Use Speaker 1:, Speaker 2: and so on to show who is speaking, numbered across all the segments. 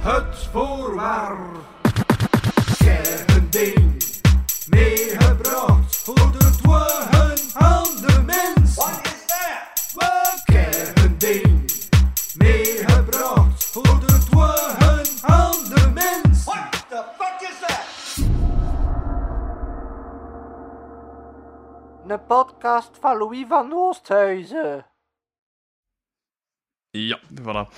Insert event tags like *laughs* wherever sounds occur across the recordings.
Speaker 1: Het voorwaar. Een ding meegebracht voor de dwaren aan de mens. Wat is dat? We een ding meegebracht voor de dwaren aan de mens. What the fuck is that?
Speaker 2: Een podcast van Louis van Oosthuizen.
Speaker 3: Ja, voilà.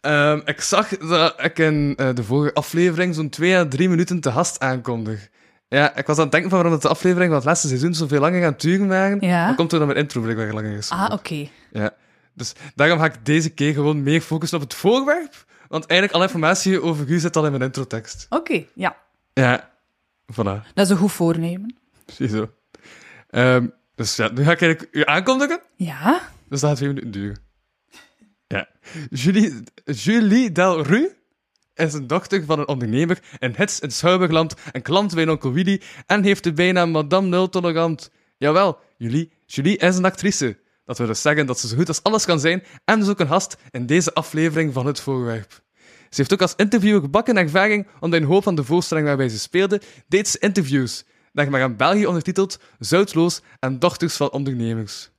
Speaker 3: Ehm, ik zag dat ik in eh, de vorige aflevering zo'n 2 à 3 minuten te gast aankondig. Ja, ik was aan het denken van waarom de aflevering van het laatste seizoen zoveel langer gaan duren waren.
Speaker 4: Ja.
Speaker 3: Dan komt er dan mijn intro blijkbaar langer is.
Speaker 4: Ah, oké.
Speaker 3: Ja. Dus daarom ga ik deze keer gewoon meer focussen op het voorwerp. Want eigenlijk alle informatie over u zit al in mijn introtekst.
Speaker 4: Oké, ja.
Speaker 3: Ja, voilà.
Speaker 4: Dat is een goed voornemen.
Speaker 3: Ziezo. Ehm, dus ja, nu ga ik eigenlijk u aankondigen.
Speaker 4: Ja?
Speaker 3: Dus dat gaat twee minuten duren. Ja. Julie, Julie Delru is een dochter van een ondernemer in Hits in Schouwburgland en klant bij onkel Willy en heeft de bijnaam Madame Nul Tolerant. Jawel, Julie, Julie is een actrice. Dat wil dus zeggen dat ze zo goed als alles kan zijn en dus ook een gast in deze aflevering van Het Voorwerp. Ze heeft ook als interviewer gebakken ervaring, omdat in hoop van de voorstelling waarbij ze speelde, deed ze interviews, dat maar in België ondertiteld Zoutloos en Dochters van Ondernemers.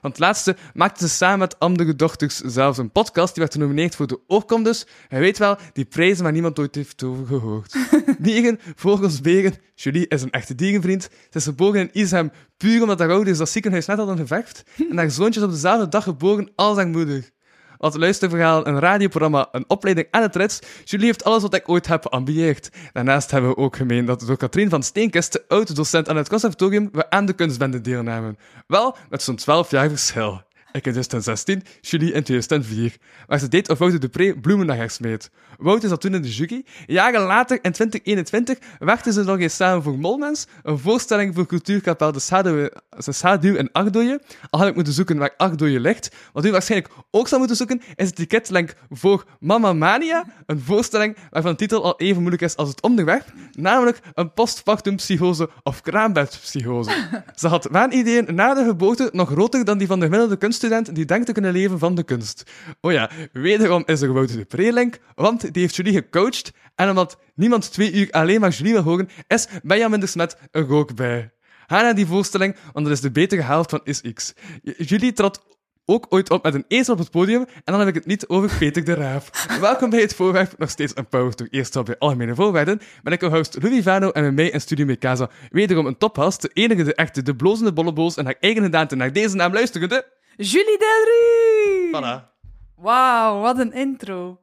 Speaker 3: Want laatste maakte ze samen met andere dochters zelfs een podcast die werd genomineerd voor de Oorkom dus. Hij weet wel, die prijzen waar niemand ooit heeft over gehoord. *laughs* Dieren, vogels, beren. Julie is een echte dierenvriend. Ze is geboren in Ishem, puur omdat haar ouders dat ziekenhuis net hadden geverfd. *laughs* En haar zoontje is op dezelfde dag geboren als haar moeder. Wat luisterverhaal, een radioprogramma, een opleiding en het rits. Julie heeft alles wat ik ooit heb geambieerd. Daarnaast hebben we ook gemeen dat door Katrien van Steenkist, de oud-docent aan het conservatorium, we aan de kunstbende deelnamen. Wel, met zo'n 12 jaar verschil. Ik in 2016, Julie in 2004, waar ze deed of Wouter de Pre bloemen naar haar smeet. Wouter zat toen in de jury. Jaren later, in 2021, werkten ze nog eens samen voor Molmens, een voorstelling voor cultuurkapel De Schaduw, de Schaduw Ardooien. Al heb ik moeten zoeken waar Ardooien ligt. Wat u waarschijnlijk ook zou moeten zoeken, is het ticketlink voor Mamma Mania, een voorstelling waarvan de titel al even moeilijk is als het onderwerp, namelijk een postpartum psychose of kraambedpsychose. Ze had waanideeën na de geboorte nog groter dan die van de gemiddelde die denkt te kunnen leven van de kunst. Oh ja, wederom is er Wouter de Prelink, want die heeft Julie gecoacht en omdat niemand twee uur alleen maar Julie wil horen, is Benjamin de Smet er ook bij. Ga naar die voorstelling, want dat is de betere helft van SX. Julie trad ook ooit op met een ezel op het podium, en dan heb ik het niet over Peter de Raaf. *laughs* Welkom bij het voorwerp, nog steeds een power to eerst al bij algemene voorwaarden. Ben ik uw host Louis Vano en met mij in Studio Mekasa wederom een tophast, de enige, de echte, de blozende bolleboos en haar eigen gedaante naar deze naam luisterende.
Speaker 4: Julie Delru!
Speaker 3: Voilà.
Speaker 4: Wauw, wat een intro.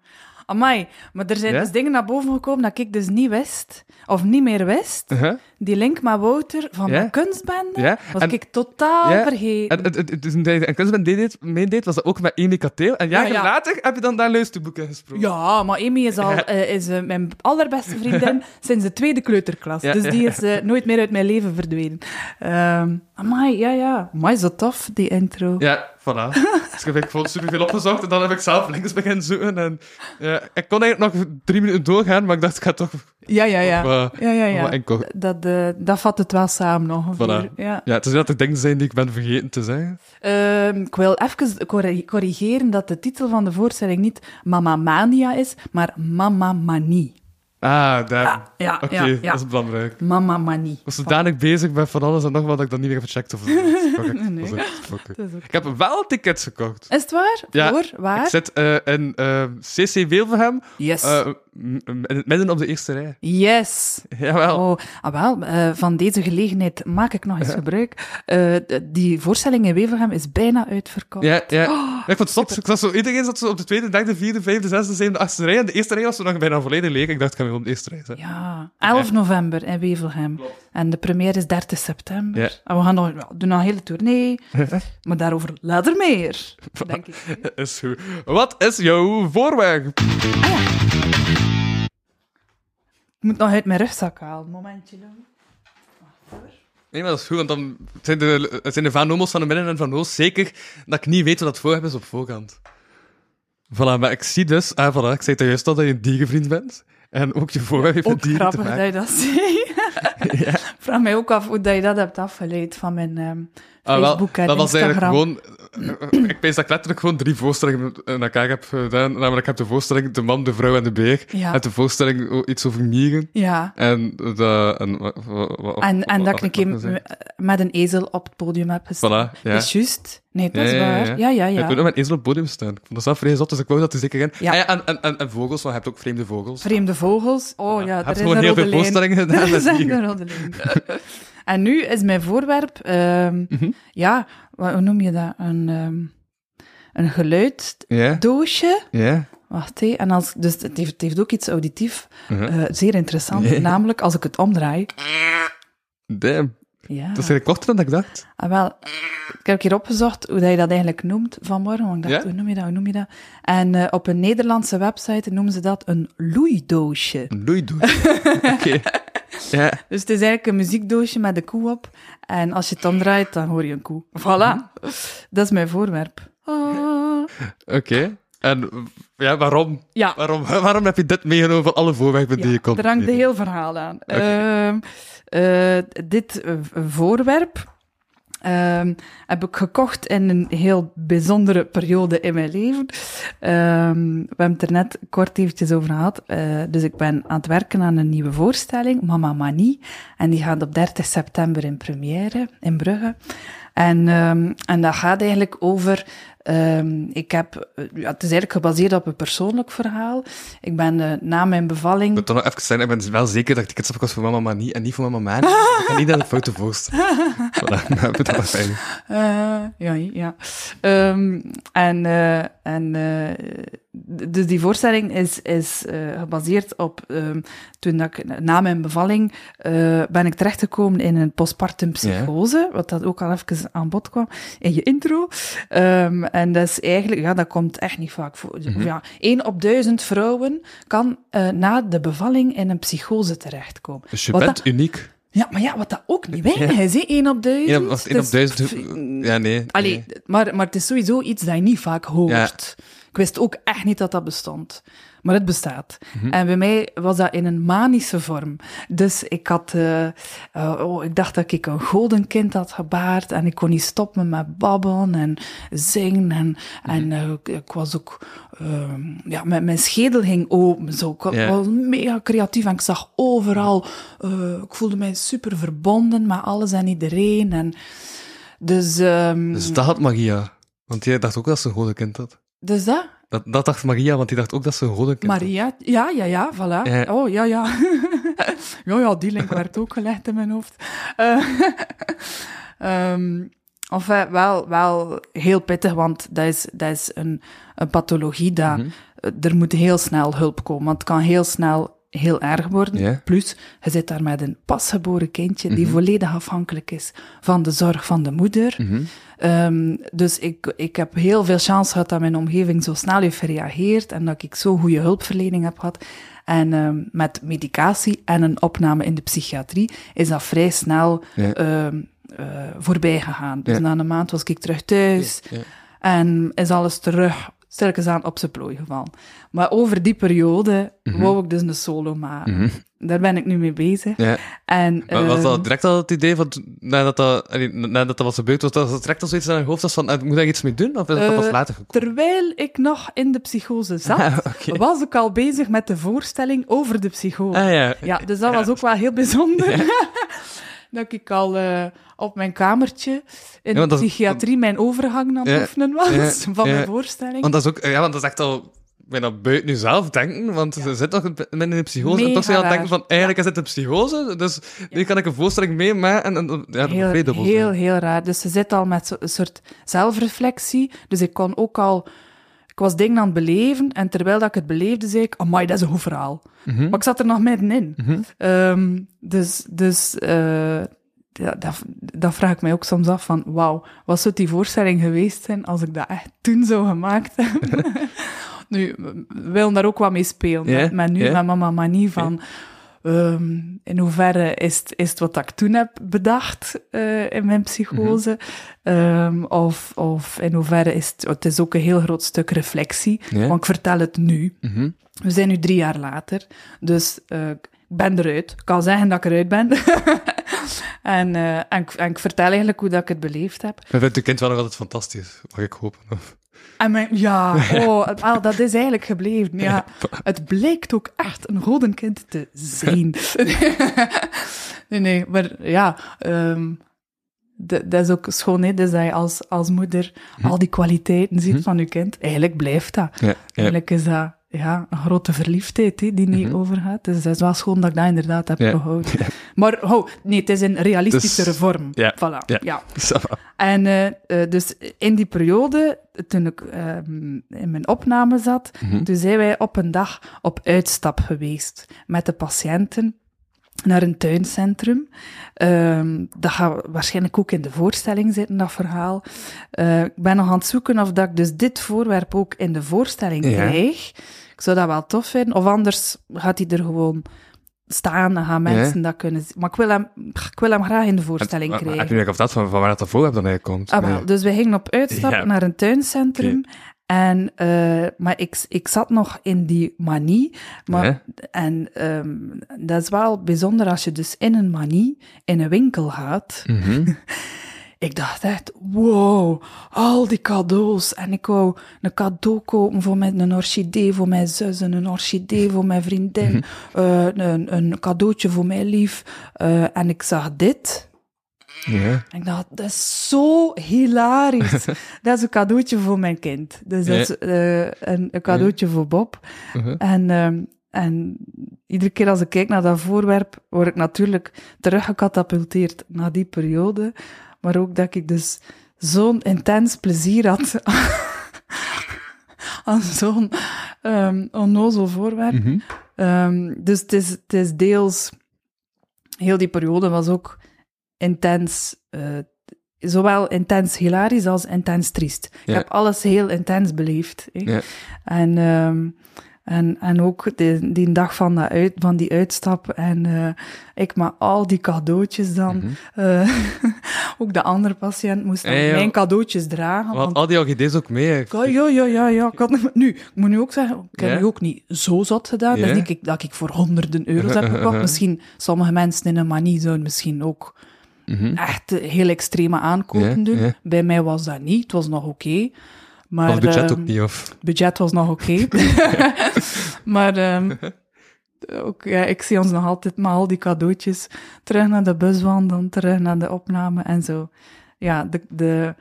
Speaker 4: Amai, maar er zijn
Speaker 3: Ja?
Speaker 4: dus dingen naar boven gekomen dat ik dus niet wist, of niet meer wist.
Speaker 3: Uh-huh.
Speaker 4: Die link met Wouter van
Speaker 3: Ja?
Speaker 4: de kunstbende
Speaker 3: Ja,
Speaker 4: was
Speaker 3: en-
Speaker 4: ik totaal
Speaker 3: Ja,
Speaker 4: vergeten.
Speaker 3: En, en, en, een kunstband deed, meedeed, was dat ook met Amy Kateel. En jaren
Speaker 4: Ja, ja.
Speaker 3: later heb je dan daar luisterboeken gesproken.
Speaker 4: Ja, maar Amy is al eh, is, eh, mijn allerbeste vriendin *laughs* sinds de tweede kleuterklas. Dus die is eh, nooit meer uit mijn leven verdwenen. Ehm amai, ja, ja. Amai, zo tof, die intro.
Speaker 3: Ja, voilà. Dus ik heb vond superveel opgezocht en dan heb ik zelf links beginnen zoeken. En, ja, ik kon eigenlijk nog drie minuten doorgaan, maar ik dacht, ik ga toch...
Speaker 4: Ja, ja, ja.
Speaker 3: Op, eh,
Speaker 4: ja, ja, ja. Dat, eh, dat vat het wel samen nog.
Speaker 3: Voilà.
Speaker 4: Ja.
Speaker 3: Ja, het is dat er dingen zijn die ik ben vergeten te zeggen.
Speaker 4: Ehm, ik wil even corri- corrigeren dat de titel van de voorstelling niet Mama Mania is, maar Mama Manie.
Speaker 3: Ah, daar.
Speaker 4: Ja, ja,
Speaker 3: Oké,
Speaker 4: ja, ja.
Speaker 3: dat is belangrijk.
Speaker 4: Mama Manie.
Speaker 3: Ik was zodanig bezig met van alles en nog wat dat ik dan niet meer heb gecheckt of. *laughs*
Speaker 4: Nee. Ook-
Speaker 3: Ik heb wel tickets gekocht.
Speaker 4: Is het waar?
Speaker 3: Ja,
Speaker 4: Voor? Waar?
Speaker 3: Ik zit eh, in eh, CC Wevelgem,
Speaker 4: Yes.
Speaker 3: eh, midden op de eerste rij.
Speaker 4: yes.
Speaker 3: Jawel.
Speaker 4: Oh, ah wel, eh, van deze gelegenheid maak ik nog eens gebruik. Eh, die voorstelling in Wevelgem is bijna uitverkocht.
Speaker 3: Ja, ja. Ja, ik vond het. Ik zat zo, iedereen zat zo op de tweede, derde, vierde, vijfde, zesde, zevende, achtste rij. En de eerste rij was zo nog bijna volledig leeg. Ik dacht, ik ga weer op de eerste rij zijn.
Speaker 4: Ja, 11 november in Wevelgem. En de première is 30 september.
Speaker 3: Ja.
Speaker 4: En we gaan nog, doen nog een hele tournee. *laughs* maar daarover later meer, denk ik. *laughs*
Speaker 3: Is goed. Wat is jouw voorwerp?
Speaker 4: Ik moet nog uit mijn rugzak halen. Momentje. doen.
Speaker 3: Nee, maar dat is goed, want dan zijn de, het zijn de Van van de Midden en Van Oost zeker dat ik niet weet wat dat voorwerp is op voorkant. Voilà, maar ik zie dus... Ah, voilà, ik zei het juist al dat je een dierenvriend bent. En ook je voorwerp heeft met dieren te
Speaker 4: grappig dat je dat. *laughs* Ik *laughs* vraag mij ook af hoe dat je dat hebt afgeleid van mijn ehm,
Speaker 3: Ah, wel, dat was eigenlijk gewoon... eh, Ik weet dat ik letterlijk gewoon drie voorstellingen in elkaar heb gedaan. Namelijk, ik heb de voorstelling De Man, de Vrouw en de Beer.
Speaker 4: Ja.
Speaker 3: En de voorstelling iets over mieren.
Speaker 4: Ja.
Speaker 3: En, de, en,
Speaker 4: En, en
Speaker 3: wat
Speaker 4: dat ik een keer met een ezel op het podium heb gestaan.
Speaker 3: Voilà, ja.
Speaker 4: Dat is juist. Nee, dat
Speaker 3: Ja,
Speaker 4: is
Speaker 3: ja, ja,
Speaker 4: waar.
Speaker 3: ja.
Speaker 4: Ja, ja,
Speaker 3: Ik
Speaker 4: ja.
Speaker 3: nog met ezel op het podium staan. Ik vond dat zelf vrij zot, dus ik wou dat er zeker in.
Speaker 4: Ja.
Speaker 3: Ah ja, en, en, en, en vogels, want je hebt ook vreemde vogels.
Speaker 4: Vreemde vogels. Oh ja,
Speaker 3: Je
Speaker 4: er is
Speaker 3: gewoon
Speaker 4: een
Speaker 3: heel veel voorstellingen gedaan *laughs*
Speaker 4: Er
Speaker 3: met
Speaker 4: is een rode lijn. *laughs* en nu is mijn voorwerp, ehm,
Speaker 3: Mhm.
Speaker 4: ja, wat, hoe noem je dat? Een, ehm een geluiddoosje. Wacht, hé. En als, dus het heeft, het heeft ook iets auditief.
Speaker 3: Mhm.
Speaker 4: eh, zeer interessant. Namelijk, als ik het omdraai.
Speaker 3: Damn.
Speaker 4: Ja.
Speaker 3: Dat is eigenlijk korter dan ik dacht.
Speaker 4: Ah, wel, ik heb hier opgezocht hoe dat je dat eigenlijk noemt vanmorgen. Want ik dacht,
Speaker 3: Ja?
Speaker 4: hoe noem je dat, hoe noem je dat? En eh, op een Nederlandse website noemen ze dat een loeidoosje.
Speaker 3: Een loeidoos. *laughs* Oké. Ja.
Speaker 4: Dus het is eigenlijk een muziekdoosje met een koe op. En als je het omdraait, dan hoor je een koe. Voilà. Dat is mijn voorwerp. Ah.
Speaker 3: Oké. En ja, waarom?
Speaker 4: Ja,
Speaker 3: Waarom, *laughs* waarom heb je dit meegenomen van alle voorwerpen die je komt?
Speaker 4: er hangt een heel verhaal aan. Ehm, eh, dit eh, voorwerp ehm, heb ik gekocht in een heel bijzondere periode in mijn leven. Ehm, we hebben het er net kort eventjes over gehad. Eh, dus ik ben aan het werken aan een nieuwe voorstelling, Mama Manie. En die gaat op 30 september in première in Brugge. En, en dat gaat eigenlijk over. Ehm, ik heb, eh, ja, het is eigenlijk gebaseerd op een persoonlijk verhaal. Ik ben eh, na mijn bevalling.
Speaker 3: Ik moet toch nog even zeggen, ik ben wel zeker dat ik tickets heb gekocht voor mama maar niet en niet voor mama man. Ik ga niet aan de foto voorstellen. *laughs* voilà, dan hebben we dat wel fijn.
Speaker 4: Ja, ja. Ehm, en eh, en eh, dus die voorstelling is, is eh, gebaseerd op ehm, toen dat ik na mijn bevalling eh, ben ik terechtgekomen in een postpartum psychose, wat dat ook al even aan bod kwam in je intro. Ehm, en dat is eigenlijk, ja, dat komt echt niet vaak voor. Ja, één op duizend vrouwen kan eh, na de bevalling in een psychose terechtkomen.
Speaker 3: Dus je
Speaker 4: Wat
Speaker 3: bent
Speaker 4: dat-
Speaker 3: uniek.
Speaker 4: Ja, maar ja, wat dat ook niet weinig is, hè? één op duizend.
Speaker 3: Ja, wacht, één op
Speaker 4: Dus-
Speaker 3: duizend. Ja, nee.
Speaker 4: Allee,
Speaker 3: nee.
Speaker 4: maar, maar het is sowieso iets dat je niet vaak hoort. Ik wist ook echt niet dat dat bestond. Maar het bestaat.
Speaker 3: Mhm.
Speaker 4: En bij mij was dat in een manische vorm. Dus ik had... eh, eh, oh, ik dacht dat ik een golden kind had gebaard. En ik kon niet stoppen met babbelen en zingen. En, en
Speaker 3: Mhm.
Speaker 4: eh, ik, ik was ook... ehm, ja, mijn, mijn schedel ging open. Zo. Ik was mega creatief en ik zag overal... ik voelde mij super verbonden met alles en iedereen. En dus... ehm,
Speaker 3: Dus dat had Maria. Want jij dacht ook dat ze een goede kind had.
Speaker 4: Dus dat?
Speaker 3: Dat, dat dacht Maria, want die dacht ook dat ze een goede kind had.
Speaker 4: Maria, ja, ja, ja, voilà.
Speaker 3: Ja.
Speaker 4: Oh, ja, ja. *laughs* ja, ja, die link werd ook gelegd in mijn hoofd. Eh *laughs* ehm, enfin, wel, wel heel pittig, want dat is, dat is een, een pathologie dat...
Speaker 3: Mhm.
Speaker 4: Er moet heel snel hulp komen, want het kan heel snel heel erg worden. Plus, je zit daar met een pasgeboren kindje die
Speaker 3: Mhm.
Speaker 4: volledig afhankelijk is van de zorg van de moeder.
Speaker 3: Mhm.
Speaker 4: Ehm, dus ik, ik heb heel veel chance gehad dat mijn omgeving zo snel heeft gereageerd en dat ik zo goede hulpverlening heb gehad. En ehm, met medicatie en een opname in de psychiatrie is dat vrij snel ehm, eh, voorbij gegaan. Dus na een maand was ik terug thuis en is alles terug stilletjes aan op zijn plooi gevallen. Maar over die periode
Speaker 3: Mhm.
Speaker 4: wou ik dus een solo maken.
Speaker 3: Mhm.
Speaker 4: Daar ben ik nu mee bezig.
Speaker 3: Ja.
Speaker 4: En,
Speaker 3: Maar was
Speaker 4: ehm,
Speaker 3: dat direct al het idee van, nadat dat, nadat dat was gebeurd, was dat direct al zoiets aan je hoofd als van, eh, moet ik iets mee doen? Of is dat
Speaker 4: Eh,
Speaker 3: pas later gekomen?
Speaker 4: Terwijl ik nog in de psychose *laughs* zat,
Speaker 3: Ah,
Speaker 4: was ik al bezig met de voorstelling over de psychose.
Speaker 3: Ah ja.
Speaker 4: Ja, dus dat was ook wel heel bijzonder. *laughs* dat ik al eh, op mijn kamertje in
Speaker 3: Ja,
Speaker 4: de
Speaker 3: dat-
Speaker 4: psychiatrie mijn overgang aan het
Speaker 3: Ja,
Speaker 4: oefenen was
Speaker 3: ja, *laughs*
Speaker 4: van mijn voorstelling.
Speaker 3: Want dat is ook, ja, want dat is echt al bijna buiten jezelf denken, want ze zit toch in een psychose en toch zou je al denken van, eigenlijk is het een psychose, dus nu kan ik een voorstelling meemaken en, en ja,
Speaker 4: heel, heel, heel raar. Dus ze zit al met zo- een soort zelfreflectie. Dus ik kon ook al... Ik was dingen aan het beleven en terwijl dat ik het beleefde, zei ik, amai, dat is een goed verhaal.
Speaker 3: Mhm.
Speaker 4: Maar ik zat er nog middenin. Ehm, dus dus eh, ja, dat, dat vraag ik mij ook soms af van, wauw, wat zou die voorstelling geweest zijn als ik dat echt toen zou gemaakt *laughs* hebben? nu, we willen daar ook wat mee spelen.
Speaker 3: Ja,
Speaker 4: met, met nu,
Speaker 3: ja.
Speaker 4: met Mama Manie, van... ehm, in hoeverre is het, is het wat ik toen heb bedacht eh, in mijn psychose? Ehm, of, of in hoeverre is het... Het is ook een heel groot stuk reflectie. Want ik vertel het nu.
Speaker 3: Mhm.
Speaker 4: We zijn nu drie jaar later, dus eh, ik ben eruit. Ik kan zeggen dat ik eruit ben. *laughs* en, eh, en, ik- en ik vertel eigenlijk hoe dat ik het beleefd heb.
Speaker 3: Ik vind je kind wel nog altijd fantastisch, mag ik hopen. Of-
Speaker 4: En mijn, ja, *laughs* oh, dat is eigenlijk gebleven. Ja. Het blijkt ook echt een golden kind te zijn. *laughs* nee, nee, maar ja, ehm, dat, dat is ook schoon, hè, dus dat je als, als moeder al die kwaliteiten ziet van je kind. Eigenlijk blijft dat.
Speaker 3: Ja, ja.
Speaker 4: Eigenlijk is dat ja, een grote verliefdheid die niet overgaat. Dus het is wel schoon dat ik dat inderdaad heb
Speaker 3: Ja.
Speaker 4: behouden. Maar oh, nee, het is een realistischere
Speaker 3: Dus-
Speaker 4: vorm. Voilà,
Speaker 3: ja. *laughs*
Speaker 4: En eh, eh, dus in die periode, toen ik ehm, in mijn opname zat, toen zijn wij op een dag op uitstap geweest met de patiënten naar een tuincentrum. Ehm, dat gaat waarschijnlijk ook in de voorstelling zitten, dat verhaal. Eh, ik ben nog aan het zoeken of dat ik dus dit voorwerp ook in de voorstelling
Speaker 3: Ja.
Speaker 4: krijg. Ik zou dat wel tof vinden. Of anders gaat hij er gewoon staan en gaan mensen dat kunnen zien. Maar ik wil hem, ik wil hem graag in de voorstelling krijgen.
Speaker 3: Heb je nog of dat van, van waar dat ervoor hebt dan eigenlijk komt?
Speaker 4: Ah. Dus we gingen op uitstap
Speaker 3: Ja.
Speaker 4: naar een tuincentrum. En, eh, maar ik, ik zat nog in die manie. Maar. En ehm, dat is wel bijzonder als je dus in een manie in een winkel gaat.
Speaker 3: Mhm. *laughs*
Speaker 4: Ik dacht echt, wow, al die cadeaus. En ik wou een cadeau kopen voor mijn, een orchidee voor mijn zus, en een orchidee voor mijn vriendin, eh, een, een cadeautje voor mijn lief. Eh, en ik zag dit. En ik dacht, dat is zo hilarisch. *laughs* dat is een cadeautje voor mijn kind. Dus dat is eh, een, een cadeautje voor Bob.
Speaker 3: Mhm.
Speaker 4: En, ehm, en iedere keer als ik kijk naar dat voorwerp, word ik natuurlijk teruggecatapulteerd naar die periode. Maar ook dat ik dus zo'n intens plezier had *laughs* aan zo'n ehm onnozel voorwerp.
Speaker 3: Mhm.
Speaker 4: Ehm, dus het is, het is deels... Heel die periode was ook intens... eh, zowel intens hilarisch als intens triest. Ik heb alles heel intens beleefd.
Speaker 3: Ja.
Speaker 4: En, ehm, en, en ook die, die dag van, dat uit, van die uitstap. En eh, ik met al die cadeautjes dan. eh, *laughs* ook de andere patiënt moest dan
Speaker 3: Mhm.
Speaker 4: Mijn cadeautjes dragen.
Speaker 3: Want
Speaker 4: want-
Speaker 3: al die ook mee.
Speaker 4: ja, ja, ja, ja. Ik had, nu, ik moet nu ook zeggen, ik heb
Speaker 3: Ja?
Speaker 4: nu ook niet zo zat gedaan. Dat niet ik- dat ik voor honderden euro's heb gekocht. *laughs* Misschien, sommige mensen in een manie zouden misschien ook echt eh, heel extreme aankopen
Speaker 3: Mhm.
Speaker 4: Doen. Bij mij was dat niet, het was nog oké. Maar,
Speaker 3: budget ook
Speaker 4: ehm,
Speaker 3: niet, of...
Speaker 4: budget was nog oké. *laughs* *laughs* maar ehm, ook, ja, ik zie ons nog altijd met al die cadeautjes terug naar de bus wandelen, terug naar de opname en zo. Ja, de, de,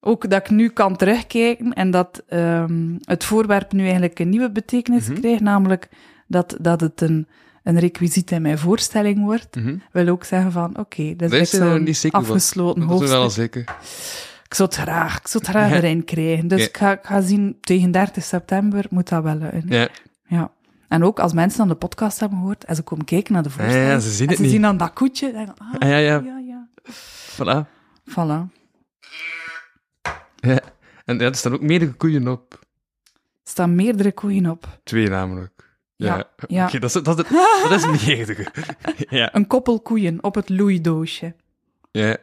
Speaker 4: ook dat ik nu kan terugkijken en dat ehm, het voorwerp nu eigenlijk een nieuwe betekenis
Speaker 3: Mhm.
Speaker 4: krijgt, namelijk dat, dat het een, een requisiet in mijn voorstelling wordt, wil ook zeggen van, oké, dat
Speaker 3: Dat
Speaker 4: is
Speaker 3: eh,
Speaker 4: zo'n
Speaker 3: van.
Speaker 4: afgesloten
Speaker 3: Dat is
Speaker 4: hoofdstuk.
Speaker 3: wel zeker.
Speaker 4: Ik zou het graag, ik zou het graag erin krijgen. Dus
Speaker 3: Ja.
Speaker 4: ik, ga, ik ga zien, tegen 30 september moet dat wel in.
Speaker 3: Ja.
Speaker 4: Ja. En ook als mensen dan de podcast hebben gehoord en ze komen kijken naar de voorstelling.
Speaker 3: ja, ze zien
Speaker 4: en
Speaker 3: het
Speaker 4: ze
Speaker 3: niet.
Speaker 4: zien dan dat koetje. En, ah,
Speaker 3: Ah, ja, ja.
Speaker 4: ja, ja.
Speaker 3: Voilà.
Speaker 4: Voilà.
Speaker 3: Ja. En ja, er staan ook meerdere koeien op.
Speaker 4: Er staan meerdere koeien op.
Speaker 3: Twee namelijk. Ja.
Speaker 4: Ja, ja.
Speaker 3: Oké, dat, is, dat, is, *laughs* dat is meerdere. ja.
Speaker 4: Een koppel koeien op het loeidoosje.
Speaker 3: Ja.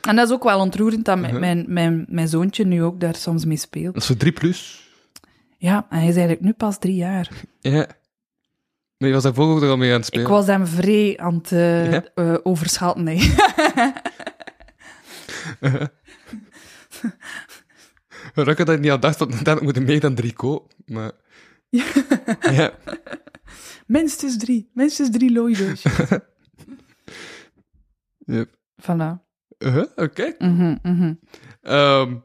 Speaker 4: En dat is ook wel ontroerend dat mijn,
Speaker 3: Mhm.
Speaker 4: mijn, mijn, mijn zoontje nu ook daar soms mee speelt.
Speaker 3: Dat is voor 3 plus.
Speaker 4: Ja, en hij is eigenlijk nu pas drie jaar.
Speaker 3: Ja. Maar je was daarvoor ook er al mee aan het spelen.
Speaker 4: Ik was hem vrij aan het eh,
Speaker 3: Ja?
Speaker 4: eh, overschatten. Nee. *laughs*
Speaker 3: Ik dat niet aan dacht, want dan moet er meer dan drie kopen. Maar... *laughs* ja.
Speaker 4: minstens drie. Minstens drie looidoosjes.
Speaker 3: Yep. *laughs*
Speaker 4: voilà.
Speaker 3: Uh-huh, Oké.
Speaker 4: Mhm, mhm.
Speaker 3: Ehm,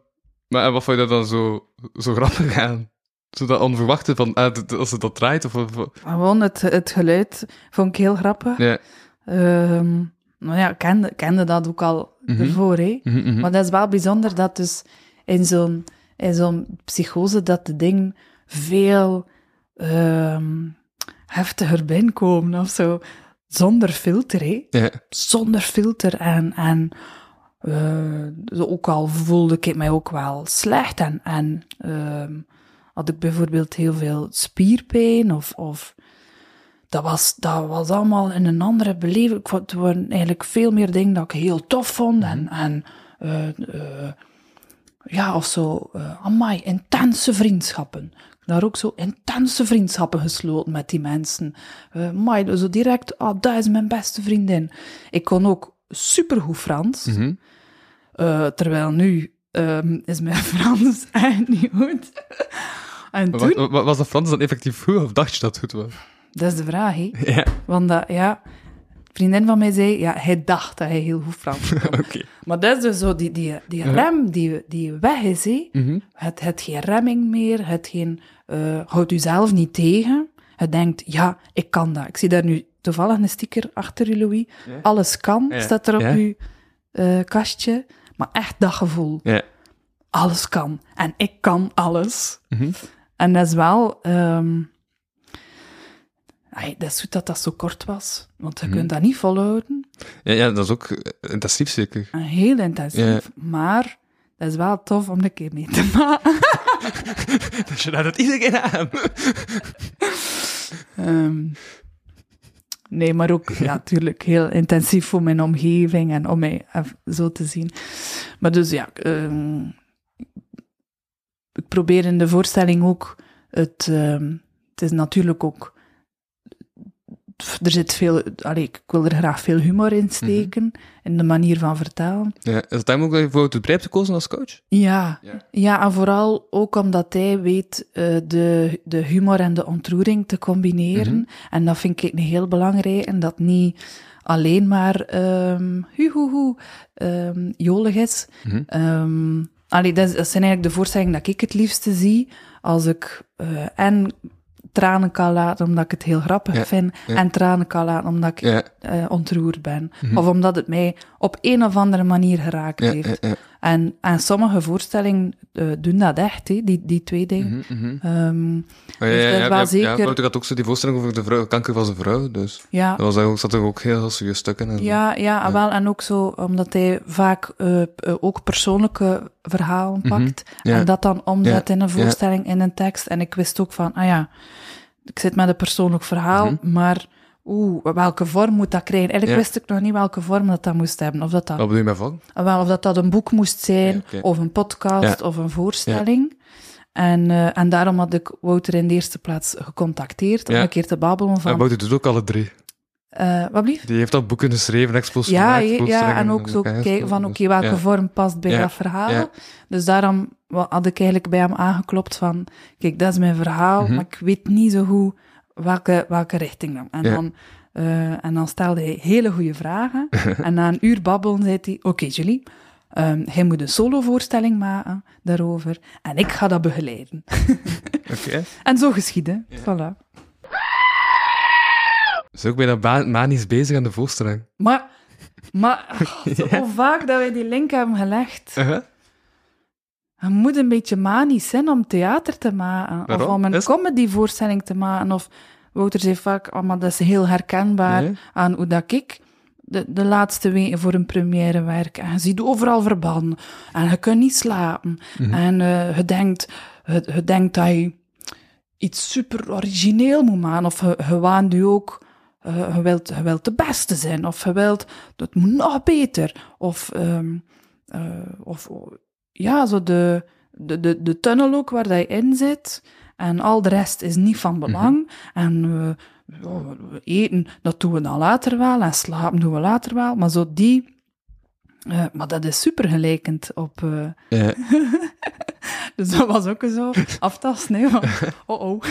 Speaker 3: maar en wat vond je daar dan zo, zo grappig aan? Zo dat onverwachte van, ah, als het dat draait, of... of
Speaker 4: Gewoon het, het geluid vond ik heel grappig.
Speaker 3: ja.
Speaker 4: Nou ja, ik kende, kende dat ook al ervoor, hè.
Speaker 3: Mhm, mhm.
Speaker 4: Maar dat is wel bijzonder dat dus in zo'n, in zo'n psychose dat de dingen veel ehm, heftiger binnenkomen of zo. Zonder filter, hè.
Speaker 3: Ja.
Speaker 4: Zonder filter en... en eh, ook al voelde ik mij ook wel slecht en, en ehm, had ik bijvoorbeeld heel veel spierpijn of, of dat was, dat was allemaal in een andere beleving. Ik het waren eigenlijk veel meer dingen dat ik heel tof vond. En, en eh, eh, ja, of zo, amai, intense vriendschappen. Daar ook zo intense vriendschappen gesloten met die mensen. Eh amai, zo direct, ah, dat is mijn beste vriendin. Ik kon ook supergoed Frans.
Speaker 3: Mhm.
Speaker 4: Terwijl nu ehm, is mijn *laughs* Frans echt niet goed. en toen,
Speaker 3: Wa- wa- Was dat Frans dan effectief goed, of dacht je dat het goed was?
Speaker 4: dat is de vraag, hè. *laughs*
Speaker 3: Ja,
Speaker 4: Want dat, ja, vriendin van mij zei, ja, hij dacht dat hij heel goed Frans kon. *laughs* maar dat is dus zo, die, die, die rem die, die weg is, hè.
Speaker 3: Mhm.
Speaker 4: Het, het geen remming meer, het geen, eh houdt u zelf niet tegen. Het denkt, ja, ik kan dat. Ik zie daar nu toevallig een sticker achter u, Louis. Alles kan, staat er op uw eh, kastje. Maar echt dat gevoel.
Speaker 3: Ja.
Speaker 4: Alles kan. En ik kan alles.
Speaker 3: Mhm.
Speaker 4: En dat is wel... ehm, dat is goed dat dat zo kort was. Want je
Speaker 3: Mhm.
Speaker 4: kunt dat niet volhouden.
Speaker 3: Ja, ja, dat is ook intensief zeker.
Speaker 4: Heel intensief. Maar dat is wel tof om een keer mee te *laughs* maken. *laughs*
Speaker 3: Dus je laat het iedereen aan.
Speaker 4: Ehm, nee, maar ook ja, *laughs* natuurlijk heel intensief voor mijn omgeving en om mij zo te zien. Maar dus ja, ehm, ik probeer in de voorstelling ook het. ehm, het is natuurlijk ook. Er zit veel. Allee, ik wil er graag veel humor in steken. In de manier van vertellen.
Speaker 3: Ja, is het daarom ook dat je voor het hebt gekozen als coach?
Speaker 4: Ja,
Speaker 3: Ja.
Speaker 4: ja. en vooral ook omdat hij weet eh, de, de humor en de ontroering te combineren.
Speaker 3: Mhm.
Speaker 4: En dat vind ik een heel belangrijk. En dat niet alleen maar um, hu, hu, hu, jolig is.
Speaker 3: Mhm.
Speaker 4: Ehm, allee, dat zijn eigenlijk de voorstellingen dat ik het liefste zie. Als ik eh, en tranen kan laten omdat ik het heel grappig
Speaker 3: Ja,
Speaker 4: vind.
Speaker 3: ja.
Speaker 4: En tranen kan laten omdat ik
Speaker 3: Ja,
Speaker 4: eh, ontroerd ben.
Speaker 3: Mhm.
Speaker 4: Of omdat het mij op een of andere manier geraakt heeft. En, en sommige voorstellingen eh, doen dat echt, hè, die, die twee dingen.
Speaker 3: Oh, ja,
Speaker 4: Dus
Speaker 3: ja, ja,
Speaker 4: wel
Speaker 3: ja,
Speaker 4: zeker-
Speaker 3: Ja, had ook zo die voorstelling over de vrouw, kanker van zijn vrouw, dus
Speaker 4: ja,
Speaker 3: dat was eigenlijk, zat er ook heel, heel serieus stukken in.
Speaker 4: ja, ja,
Speaker 3: Ja.
Speaker 4: wel. En ook zo, omdat hij vaak eh, eh, ook persoonlijke verhalen pakt.
Speaker 3: Mhm. Ja.
Speaker 4: En dat dan omzet in een voorstelling, in een tekst. En ik wist ook van, ah ja, ik zit met een persoonlijk verhaal,
Speaker 3: Mhm.
Speaker 4: maar oeh, welke vorm moet dat krijgen? Eigenlijk
Speaker 3: Ja.
Speaker 4: wist ik nog niet welke vorm dat dat moest hebben. Of dat dat
Speaker 3: Wat bedoel je met van?
Speaker 4: Ah, Wel, of dat dat een boek moest zijn,
Speaker 3: Ja,
Speaker 4: of een podcast,
Speaker 3: Ja.
Speaker 4: of een voorstelling. En, eh, en daarom had ik Wouter in de eerste plaats gecontacteerd om een keer te babbelen
Speaker 3: En
Speaker 4: van...
Speaker 3: Wouter doet ook alle drie.
Speaker 4: eh wat blieft?
Speaker 3: Die heeft al boeken geschreven, expos
Speaker 4: Ja,
Speaker 3: gemaakt,
Speaker 4: ja, en ook zo kijken van, oké, welke vorm past bij dat verhaal? Dus daarom had ik eigenlijk bij hem aangeklopt van, kijk, dat is mijn verhaal,
Speaker 3: Mhm.
Speaker 4: maar ik weet niet zo goed welke, welke richting dan. En,
Speaker 3: Ja.
Speaker 4: dan eh, en dan stelde hij hele goede vragen. *laughs* en na een uur babbelen zei hij, oké Julie, ehm hij moet een solovoorstelling maken daarover en ik ga dat begeleiden. *laughs*
Speaker 3: Oké.
Speaker 4: en zo geschiedde. Voilà.
Speaker 3: Is ook bijna ba- manisch bezig aan de voorstelling.
Speaker 4: Maar, maar *laughs* oh, zo
Speaker 3: Ja.
Speaker 4: vaak dat wij die link hebben gelegd.
Speaker 3: Uh-huh.
Speaker 4: Je moet een beetje manisch zijn om theater te maken.
Speaker 3: Waarom?
Speaker 4: Of om een
Speaker 3: Is-
Speaker 4: comedyvoorstelling te maken. Of Wouter zei vaak, oh, maar dat is heel herkenbaar
Speaker 3: Nee.
Speaker 4: aan hoe dat ik de, de laatste weken voor een première werk. En je ziet overal verbanden. En je kunt niet slapen.
Speaker 3: Mhm.
Speaker 4: En eh, je, denkt, je, je denkt dat je iets super origineel moet maken. Of je, je waant je ook... eh, je, wilt, je wilt de beste zijn. Of je wilt... Het moet nog beter. Of... eh, of ja, zo de, de, de, de tunnel ook waar je in zit. En al de rest is niet van belang. En we eten, dat doen we dan later wel. En slapen doen we later wel. Maar zo die... eh, maar dat is super gelijkend op...
Speaker 3: Ja. *laughs*
Speaker 4: dus dat was ook zo aftasten, hè. van, *laughs* Oh, oh.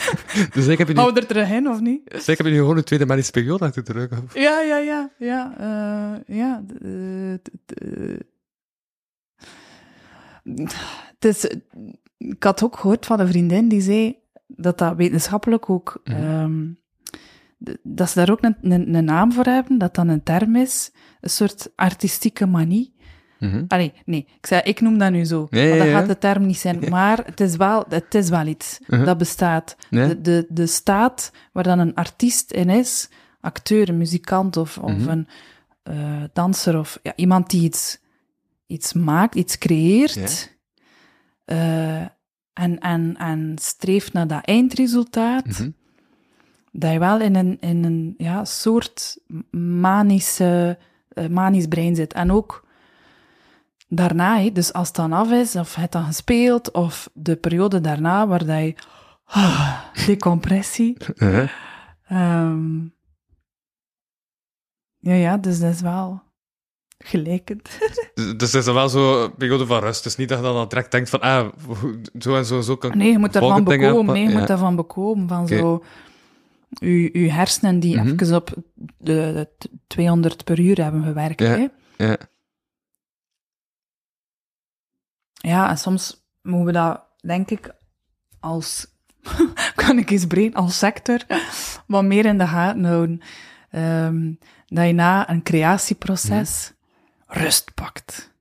Speaker 4: *laughs*
Speaker 3: Dus ik heb je nu,
Speaker 4: Hou er terug in, of niet?
Speaker 3: dus ik heb je nu gewoon een tweede manische periode achter de rug.
Speaker 4: Ja, ja, ja, ja, eh, ja. D- d- d- Het is, ik had ook gehoord van een vriendin die zei dat dat wetenschappelijk ook,
Speaker 3: Mhm.
Speaker 4: ehm, dat ze daar ook een, een, een naam voor hebben, dat dan een term is, een soort artistieke manie. Allee, nee, ik, zei, ik noem dat nu zo, dat
Speaker 3: ja.
Speaker 4: gaat de term niet zijn. Maar het is wel, het is wel iets
Speaker 3: Mhm.
Speaker 4: dat bestaat. De, de, de staat waar dan een artiest in is, acteur, een muzikant of, of
Speaker 3: Mhm.
Speaker 4: een eh, danser of ja, iemand die iets, iets maakt, iets creëert eh, en, en, en streeft naar dat eindresultaat,
Speaker 3: Mhm.
Speaker 4: dat je wel in een, in een ja, soort manische, eh, manisch brein zit. En ook daarna, dus als het dan af is, of het dan gespeeld, of de periode daarna, waar dat je... ah, decompressie. *laughs*
Speaker 3: Uh-huh.
Speaker 4: Ehm, ja, ja, dus dat is wel gelijkend.
Speaker 3: Dus, dus het is wel zo'n periode van rust. Het is niet dat je dan direct denkt van, ah, zo en zo, zo kan
Speaker 4: Nee, je moet daarvan bekomen. Nee, je
Speaker 3: aanpa-
Speaker 4: moet
Speaker 3: ja.
Speaker 4: daarvan bekomen. Van
Speaker 3: Oké.
Speaker 4: zo... Je, je hersenen die
Speaker 3: Mhm.
Speaker 4: even op de, de t- 200 per uur hebben gewerkt.
Speaker 3: Ja.
Speaker 4: Hè?
Speaker 3: Ja.
Speaker 4: Ja, en soms moeten we dat, denk ik, als... *laughs* kan ik eens breed, als sector, wat meer in de gaten houden. Ehm, dat je na een creatieproces rust pakt.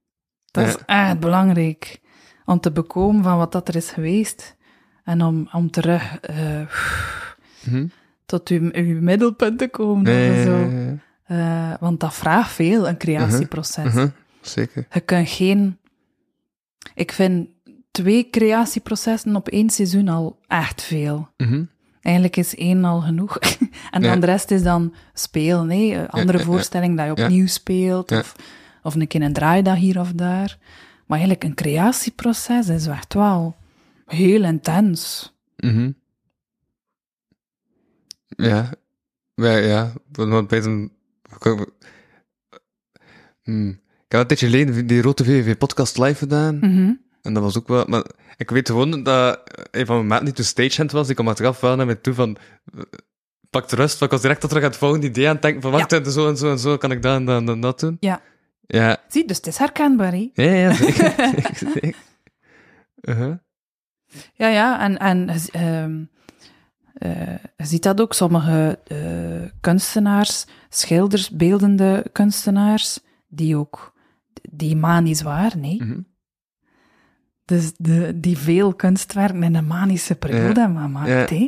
Speaker 4: Dat is echt belangrijk. Om te bekomen van wat dat er is geweest. En om, om terug eh,
Speaker 3: Mhm.
Speaker 4: tot uw, uw middelpunt te komen.
Speaker 3: Ja,
Speaker 4: zo. Eh, want dat vraagt veel, een creatieproces.
Speaker 3: Mhm. Zeker.
Speaker 4: Je kunt geen... Ik vind twee creatieprocessen op één seizoen al echt veel.
Speaker 3: Mhm.
Speaker 4: Eigenlijk is één al genoeg. *laughs* en
Speaker 3: Ja.
Speaker 4: dan de rest is dan spelen. Een andere
Speaker 3: ja, ja.
Speaker 4: voorstelling dat je opnieuw speelt. Of, of een keer een draaidag hier of daar. Maar eigenlijk een creatieproces is echt wel heel intens.
Speaker 3: Mhm. Ja. Ja, ja. Want bij een... Hmm. Ik heb een tijdje geleden die Rode VVV-podcast live gedaan.
Speaker 4: Mhm.
Speaker 3: En dat was ook wel... Maar ik weet gewoon dat een van mijn maten die toen stagehand was, die kwam achteraf wel naar mij toe van... eh, Pak de rust, want ik was direct terug aan het volgende idee aan het denken van wacht, en zo en zo en zo kan ik dat en dat en dat doen.
Speaker 4: Ja.
Speaker 3: Ja,
Speaker 4: Zie, dus het is herkenbaar, hè?
Speaker 3: ja, ja zeker. *laughs* zeker, zeker. Uh-huh.
Speaker 4: Ja, ja, en, en ehm, eh, je ziet dat ook. Sommige eh, kunstenaars, schilders, beeldende kunstenaars, die ook die manisch waren, nee.
Speaker 3: Mhm.
Speaker 4: Dus de, die veel kunstwerken in een manische periode
Speaker 3: Ja.
Speaker 4: hebben gemaakt,
Speaker 3: Ja.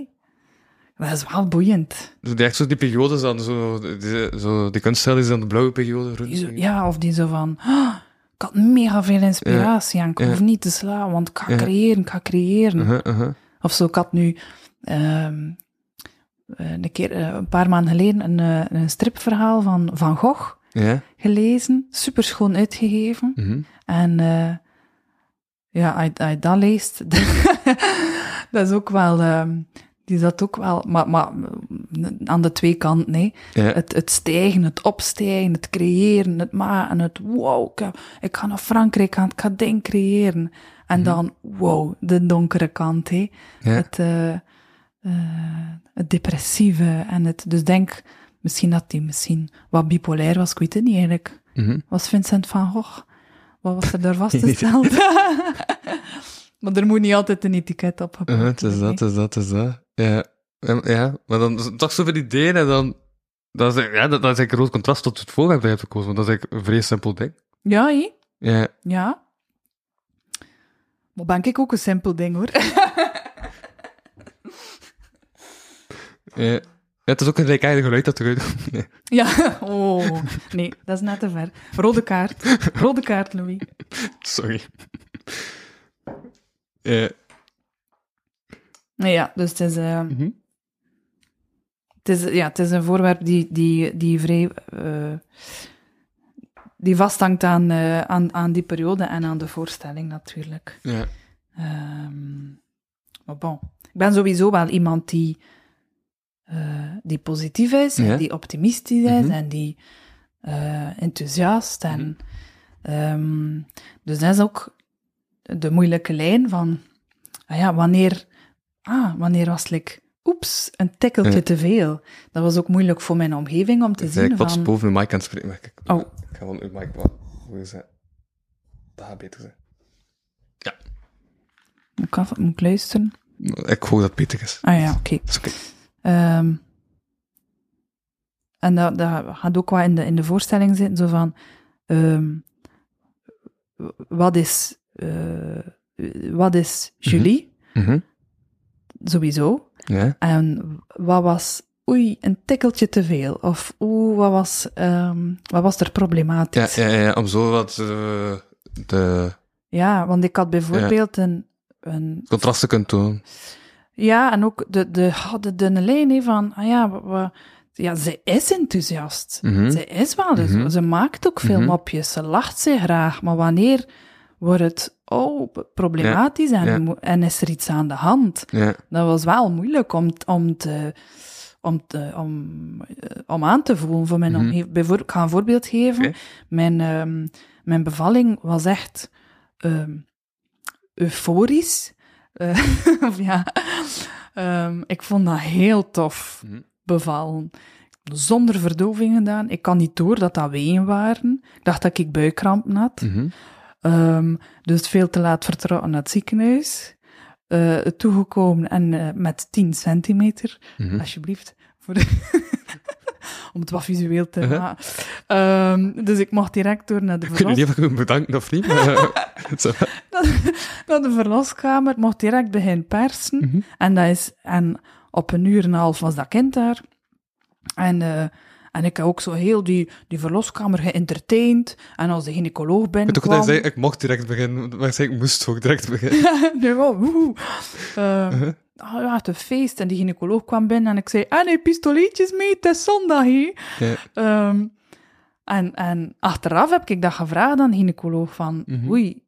Speaker 4: Dat is wel boeiend.
Speaker 3: Zo die, echt zo die periodes dan, zo, die, zo, die kunststijl is dan de blauwe periode.
Speaker 4: Die zo- ja, of die zo van... "Ah, ik had mega veel inspiratie en ik
Speaker 3: Ja.
Speaker 4: hoef niet te slaan, want ik ga
Speaker 3: Ja.
Speaker 4: creëren, ik ga creëren.
Speaker 3: Uh-huh, uh-huh.
Speaker 4: Of zo, ik had nu ehm, eh, een keer, eh, een paar maanden geleden, een, eh, een stripverhaal van Van Gogh
Speaker 3: Ja.
Speaker 4: gelezen. Super schoon uitgegeven.
Speaker 3: mhm.
Speaker 4: En eh, ja, als je- als je dat leest, *laughs* dat is ook wel, ehm, die zat ook wel, maar, maar mm, aan de twee kanten, nee.
Speaker 3: Ja.
Speaker 4: Het, het stijgen, het opstijgen, het creëren, het maken, het wow, ik, heb- ik ga naar Frankrijk gaan, ik ga ding creëren. En dan, wow, de donkere kant, hè.
Speaker 3: Ja.
Speaker 4: Het, eh, eh, het depressieve en het, dus denk misschien dat hij misschien wat bipolair was, ik weet het niet eigenlijk.
Speaker 3: Mhm.
Speaker 4: Was Vincent van Gogh? Wat was er daar *laughs* vastgesteld? *laughs* maar er moet niet altijd een etiket op
Speaker 3: Uh-huh,
Speaker 4: geplakt
Speaker 3: het is dat, het is dat, het is dat. Ja. Ja, maar dan toch zoveel ideeën en dan... Dat is, ja, dat, dat is eigenlijk een groot contrast tot het voorwerp dat je hebt gekozen, want dat is eigenlijk een vrij simpel ding.
Speaker 4: Ja, hé?
Speaker 3: Ja.
Speaker 4: Ja. Maar ben ik ook een simpel ding, hoor. *laughs*
Speaker 3: Ja. ja, het is ook een rijkaardig geluid dat eruit komt. Nee.
Speaker 4: ja. Oh, nee, dat is net te ver. Rode kaart. Rode kaart, Louis. *laughs*
Speaker 3: Sorry. Ja.
Speaker 4: Ja, dus het is... eh,
Speaker 3: Mhm.
Speaker 4: Het is, ja, het is een voorwerp die, die, die vrij... eh, die vasthangt aan, eh, aan, aan die periode en aan de voorstelling, natuurlijk.
Speaker 3: Ja.
Speaker 4: Ehm, maar bon. Ik ben sowieso wel iemand die, die positief is,
Speaker 3: Ja.
Speaker 4: en die optimistisch is,
Speaker 3: Mhm.
Speaker 4: en die enthousiast. En, ehm, dus dat is ook de moeilijke lijn van, ah ja, wanneer, ah, wanneer was like, oeps, een tikkeltje
Speaker 3: Ja.
Speaker 4: te veel. Dat was ook moeilijk voor mijn omgeving om te
Speaker 3: Dus
Speaker 4: zien
Speaker 3: ik plots
Speaker 4: van...
Speaker 3: boven de mic aan het spreken. maar Ik,
Speaker 4: Oh.
Speaker 3: ik ga gewoon uw mic wat... Hoe is dat? Dat gaat beter zijn.
Speaker 4: Moet ik, af- moet ik luisteren?
Speaker 3: Ik hoop dat het beter is.
Speaker 4: Ah ja, oké.
Speaker 3: Oké.
Speaker 4: Ehm, en dat, dat gaat ook wel in de, in de voorstelling zitten, zo van, ehm, wat is, eh, wat is Julie,
Speaker 3: Mhm.
Speaker 4: Sowieso,
Speaker 3: Ja.
Speaker 4: en wat was, oei, een tikkeltje te veel, of oeh, wat was, ehm, wat was er
Speaker 3: Ja,
Speaker 4: problematisch?
Speaker 3: ja, ja, om zo wat eh, de
Speaker 4: Ja, want ik had bijvoorbeeld een, een
Speaker 3: contrasten kunnen tonen.
Speaker 4: Ja, en ook de, de, de dunne lijn van, ah ja, ja, ze is enthousiast.
Speaker 3: Mhm.
Speaker 4: Ze is wel dus. Ze maakt ook veel
Speaker 3: Mhm.
Speaker 4: mopjes. Ze lacht zich graag. Maar wanneer wordt het oh, problematisch en,
Speaker 3: ja.
Speaker 4: en is er iets aan de hand?
Speaker 3: Ja.
Speaker 4: Dat was wel moeilijk om, om, te, om, te, om, eh, om aan te voelen. Voor mijn
Speaker 3: Mhm.
Speaker 4: omgeving. Bijvoor- ik ga een voorbeeld geven. Mijn, ehm, mijn bevalling was echt ehm, euforisch. *laughs* Eh, of ja, ehm, ik vond dat heel tof
Speaker 3: Mhm.
Speaker 4: bevallen. Zonder verdoving gedaan. Ik kan niet door dat dat weeën waren. Ik dacht dat ik buikkrampen had.
Speaker 3: Mhm.
Speaker 4: Ehm, dus veel te laat vertrokken naar het ziekenhuis. Eh, toegekomen en eh, met 10 centimeter,
Speaker 3: Mhm.
Speaker 4: alsjeblieft. Voor de- *laughs* Om het wat visueel te
Speaker 3: Uh-huh.
Speaker 4: maken. Ehm, dus ik mocht direct door naar de,
Speaker 3: Ik weet niet of ik of niet, eh, *laughs* *laughs*
Speaker 4: naar de verloskamer. Mocht direct beginnen persen.
Speaker 3: Mhm.
Speaker 4: En, dat is, en op een uur en een half was dat kind daar. En, en ik heb ook zo heel die, die verloskamer geëntertained. En als de gynaecoloog
Speaker 3: Ik
Speaker 4: binnenkwam...
Speaker 3: hij zei, ik mocht direct beginnen, maar hij zei, ik moest ook direct beginnen. *laughs*
Speaker 4: nee, wel, woehoe. Oh ja, het is een feest. En die gynaecoloog kwam binnen en ik zei, ah nee, pistoletjes mee, het is zondag, hè. Ehm, en, en achteraf heb ik dat gevraagd aan de gynaecoloog van,
Speaker 3: Mhm.
Speaker 4: oei,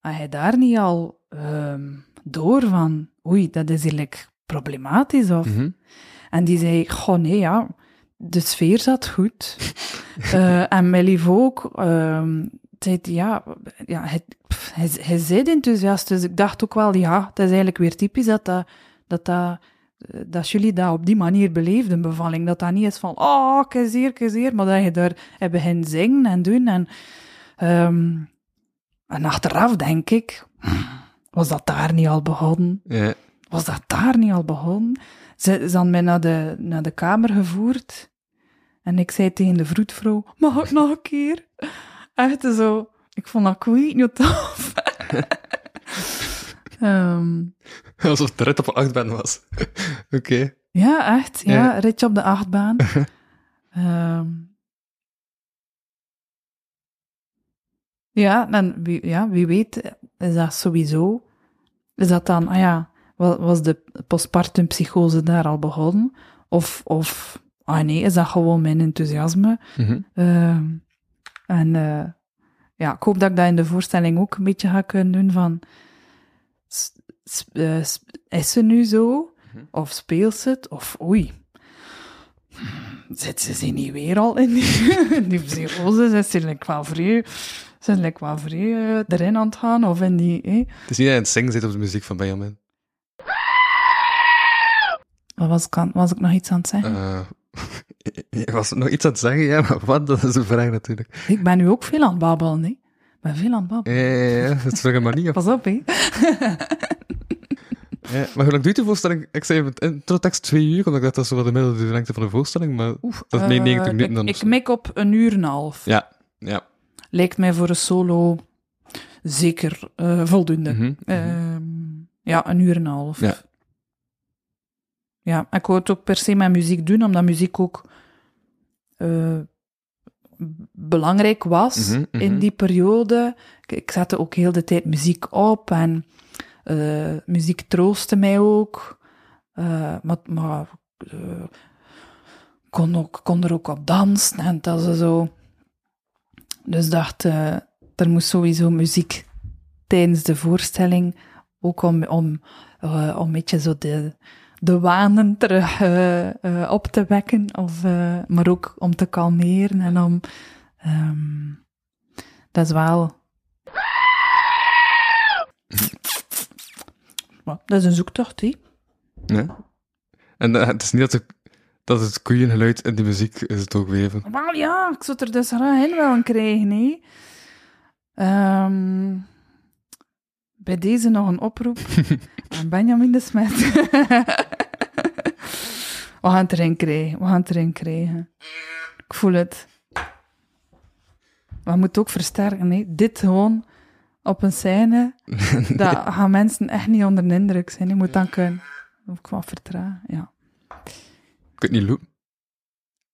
Speaker 4: had hij daar niet al ehm, door van, oei, dat is eigenlijk problematisch, of...
Speaker 3: Mhm.
Speaker 4: En die zei, goh, nee, ja, de sfeer zat goed. *laughs* Eh, en lief ook. ehm, zei, die, ja, ja hij, pff, hij, hij zei enthousiast, dus ik dacht ook wel, ja, het is eigenlijk weer typisch dat dat, dat, dat, eh, dat jullie dat op die manier beleefden, bevalling. Dat dat niet is van, oh, kezeer, kezeer, maar dat je daar hebt begint zingen en doen. En, ehm, en achteraf denk ik, was dat daar niet al begonnen?
Speaker 3: Ja.
Speaker 4: Was dat daar niet al begonnen? Ze, ze hadden mij naar de, naar de kamer gevoerd. En ik zei tegen de vroedvrouw, mag ik nog een keer? Echt zo, ik vond dat kwijt niet tof. *laughs* Ehm,
Speaker 3: Alsof het rit op een achtbaan was. *laughs* Oké.
Speaker 4: ja, echt. Ja,
Speaker 3: Ja.
Speaker 4: ritje op de achtbaan. *laughs* Ehm, ja, en wie, ja, wie weet is dat sowieso... Is dat dan, ah ja, wa- was de postpartum psychose daar al begonnen? Of, of ah nee, is dat gewoon mijn enthousiasme?
Speaker 3: Mhm.
Speaker 4: Ehm, en eh, ja, ik hoop dat ik dat in de voorstelling ook een beetje ga kunnen doen van... eh, is ze nu zo? Of speelt ze het? Of oei, zit ze zich niet weer al in die, *laughs* die psychose? Zit ze like wel vrij, ze like wel vrij eh, erin aan het gaan? Of in die... eh?
Speaker 3: Het is niet dat het zingen zit op de muziek van Benjamin.
Speaker 4: Wat was, ik aan- was ik nog iets aan het zeggen? *laughs*
Speaker 3: je was nog iets aan het zeggen, ja, maar wat? Dat is een vraag natuurlijk.
Speaker 4: Ik ben nu ook veel aan het babbelen, hè? Ik ben veel aan het
Speaker 3: Ja,
Speaker 4: babbelen.
Speaker 3: ja, ja, dat is toch maar niet op.
Speaker 4: Pas op, hè? *laughs*
Speaker 3: Ja, maar hoe lang duurt de voorstelling? Ik zei met introtekst twee uur, omdat ik dacht dat zo wat de middelde lengte van de voorstelling, maar dat is nee, 90
Speaker 4: Eh,
Speaker 3: minuten dan.
Speaker 4: Ik, ik mik op een uur en een half.
Speaker 3: Ja, ja.
Speaker 4: Lijkt mij voor een solo zeker eh, voldoende.
Speaker 3: Mhm, mhm.
Speaker 4: Ehm, ja, een uur en een half.
Speaker 3: Ja.
Speaker 4: Ja, ik wou het ook per se met muziek doen, omdat muziek ook eh, belangrijk was
Speaker 3: Mhm, mhm.
Speaker 4: in die periode. Ik, ik zette ook heel de tijd muziek op en eh, muziek troostte mij ook. Eh, maar maar kon, ook, kon er ook op dansen en dat is zo. Dus dacht, er moest sowieso muziek tijdens de voorstelling, ook om, om, om een beetje zo de, de wanen terug eh, eh, op te wekken, of, eh, maar ook om te kalmeren en om... ehm, dat is wel... Maar dat is een zoektocht, hè?
Speaker 3: Ja. En het is niet dat, de, dat het koeiengeluid in de muziek is het ook weven.
Speaker 4: Wel ja, ik zou er dus graag in willen krijgen, hè. Ehm, bij deze nog een oproep *laughs* aan Benjamin de Smet. *laughs* We gaan het erin krijgen, we gaan het erin krijgen. Ik voel het. Maar we moeten ook versterken, hè. Dit gewoon op een scène, *laughs* dat gaan mensen echt niet onder de indruk zijn. Je moet dan kunnen... Ook wat vertragen, ja.
Speaker 3: Ik weet niet loop.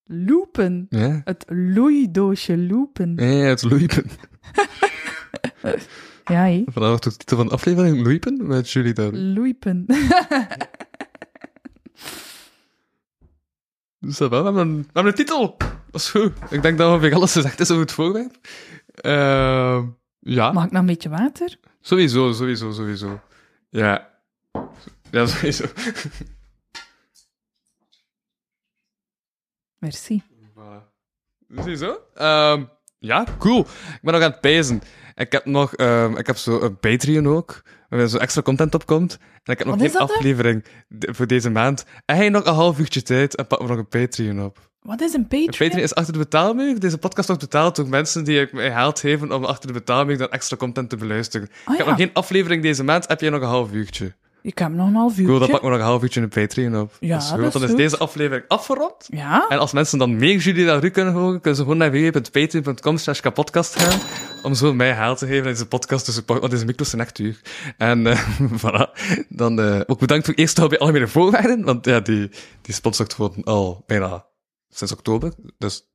Speaker 4: Loopen.
Speaker 3: Ja.
Speaker 4: Het loeidoosje loopen.
Speaker 3: Ja, ja, het loeipen. *laughs*
Speaker 4: Ja, hé.
Speaker 3: Vandaag de titel van de aflevering, loeipen, met Julie daar.
Speaker 4: Loeipen. *laughs*
Speaker 3: Dus dat wel, we hebben, een, we hebben een titel. Dat is goed. Ik denk dat ongeveer alles gezegd is over het voorwerp. Ehm, ja,
Speaker 4: Mag ik nog een beetje water?
Speaker 3: sowieso, sowieso, sowieso. Ja. Ja, sowieso.
Speaker 4: Merci.
Speaker 3: Voilà. Ziezo? Ehm ja, cool. Ik ben nog aan het pezen. Ik heb nog, ehm, ik heb zo een Patreon ook, waar zo extra content op komt. En ik heb nog
Speaker 4: Wat is
Speaker 3: geen
Speaker 4: dat, hè?
Speaker 3: aflevering de- voor deze maand. En hij nog een half uurtje tijd en pak me nog een Patreon op.
Speaker 4: Wat is een
Speaker 3: Een
Speaker 4: Patreon?
Speaker 3: Patreon is achter de betaalmuur. Deze podcast wordt betaald door mensen die ik mij geld geven om achter de betaalmuur dan extra content te beluisteren.
Speaker 4: Ah,
Speaker 3: Ik heb
Speaker 4: ja.
Speaker 3: nog geen aflevering deze maand, heb jij nog een half uurtje.
Speaker 4: Ik heb nog een half uurtje.
Speaker 3: Cool, dan pak ik nog een half uurtje een Patreon op.
Speaker 4: Ja,
Speaker 3: dat is goed.
Speaker 4: dat
Speaker 3: dan is
Speaker 4: goed.
Speaker 3: deze aflevering afgerond.
Speaker 4: Ja?
Speaker 3: En als mensen dan meer Julie dan Ru kunnen horen, kunnen ze gewoon naar www.patreon.com slash kapodcast gaan, om zo mij haal te geven in deze podcast want deze micro's zijn echt duur. En eh *laughs* voilà. Dan eh, ook bedankt voor eerst al bij Algemene Voorwaarden, want ja, die, die sponsort gewoon al bijna sinds oktober, dus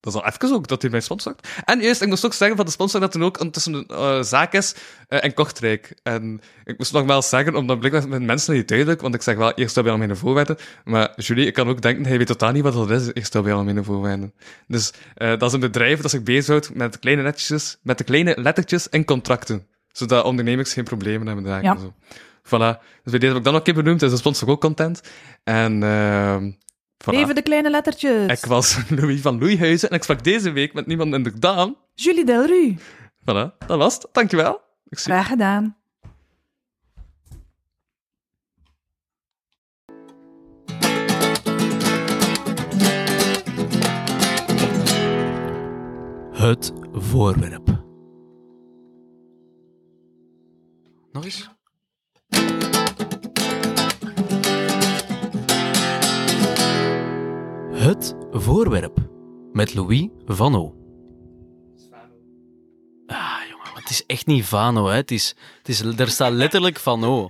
Speaker 3: dat is al even ook dat hij mij sponsort. En eerst, ik moest ook zeggen van de sponsor dat er ook ondertussen een eh, zaak is in Kortrijk. En ik moest nogmaals zeggen, omdat blijkbaar met mensen niet duidelijk, want ik zeg wel eerst bij Algemene Voorwaarden, maar Julie, ik kan ook denken, hij weet totaal niet wat dat is, eerst bij Algemene Voorwaarden. Dus eh, dat is een bedrijf dat zich bezighoudt met kleine netjes, met de kleine lettertjes in contracten. Zodat ondernemers geen problemen hebben daar.
Speaker 4: Ja.
Speaker 3: en zo. Voilà. Dus bij deze heb ik dan ook een keer benoemd, is de sponsor ook content. En ehm voilà.
Speaker 4: Even de kleine lettertjes.
Speaker 3: Ik was *laughs* Louis van Loeihuizen en ik sprak deze week met niemand in de Daan.
Speaker 4: Julie Delru.
Speaker 3: Voilà, dat was het. Dankjewel. Ik zie...
Speaker 4: Graag gedaan.
Speaker 5: Het voorwerp. Nog eens? Het voorwerp. Met Louis van O. Ah, jongen, maar het is echt niet Vano, hè. Het is, het is, er staat letterlijk Van O.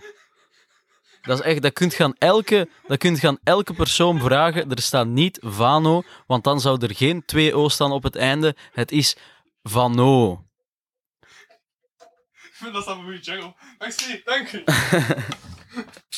Speaker 5: Dat is echt, dat kunt gaan elke, dat kunt gaan elke persoon vragen. Er staat niet Vano, want dan zou er geen twee O staan op het einde. Het is Vano. *laughs*
Speaker 3: Dat is een goede jungle. Merci, dank u. *laughs*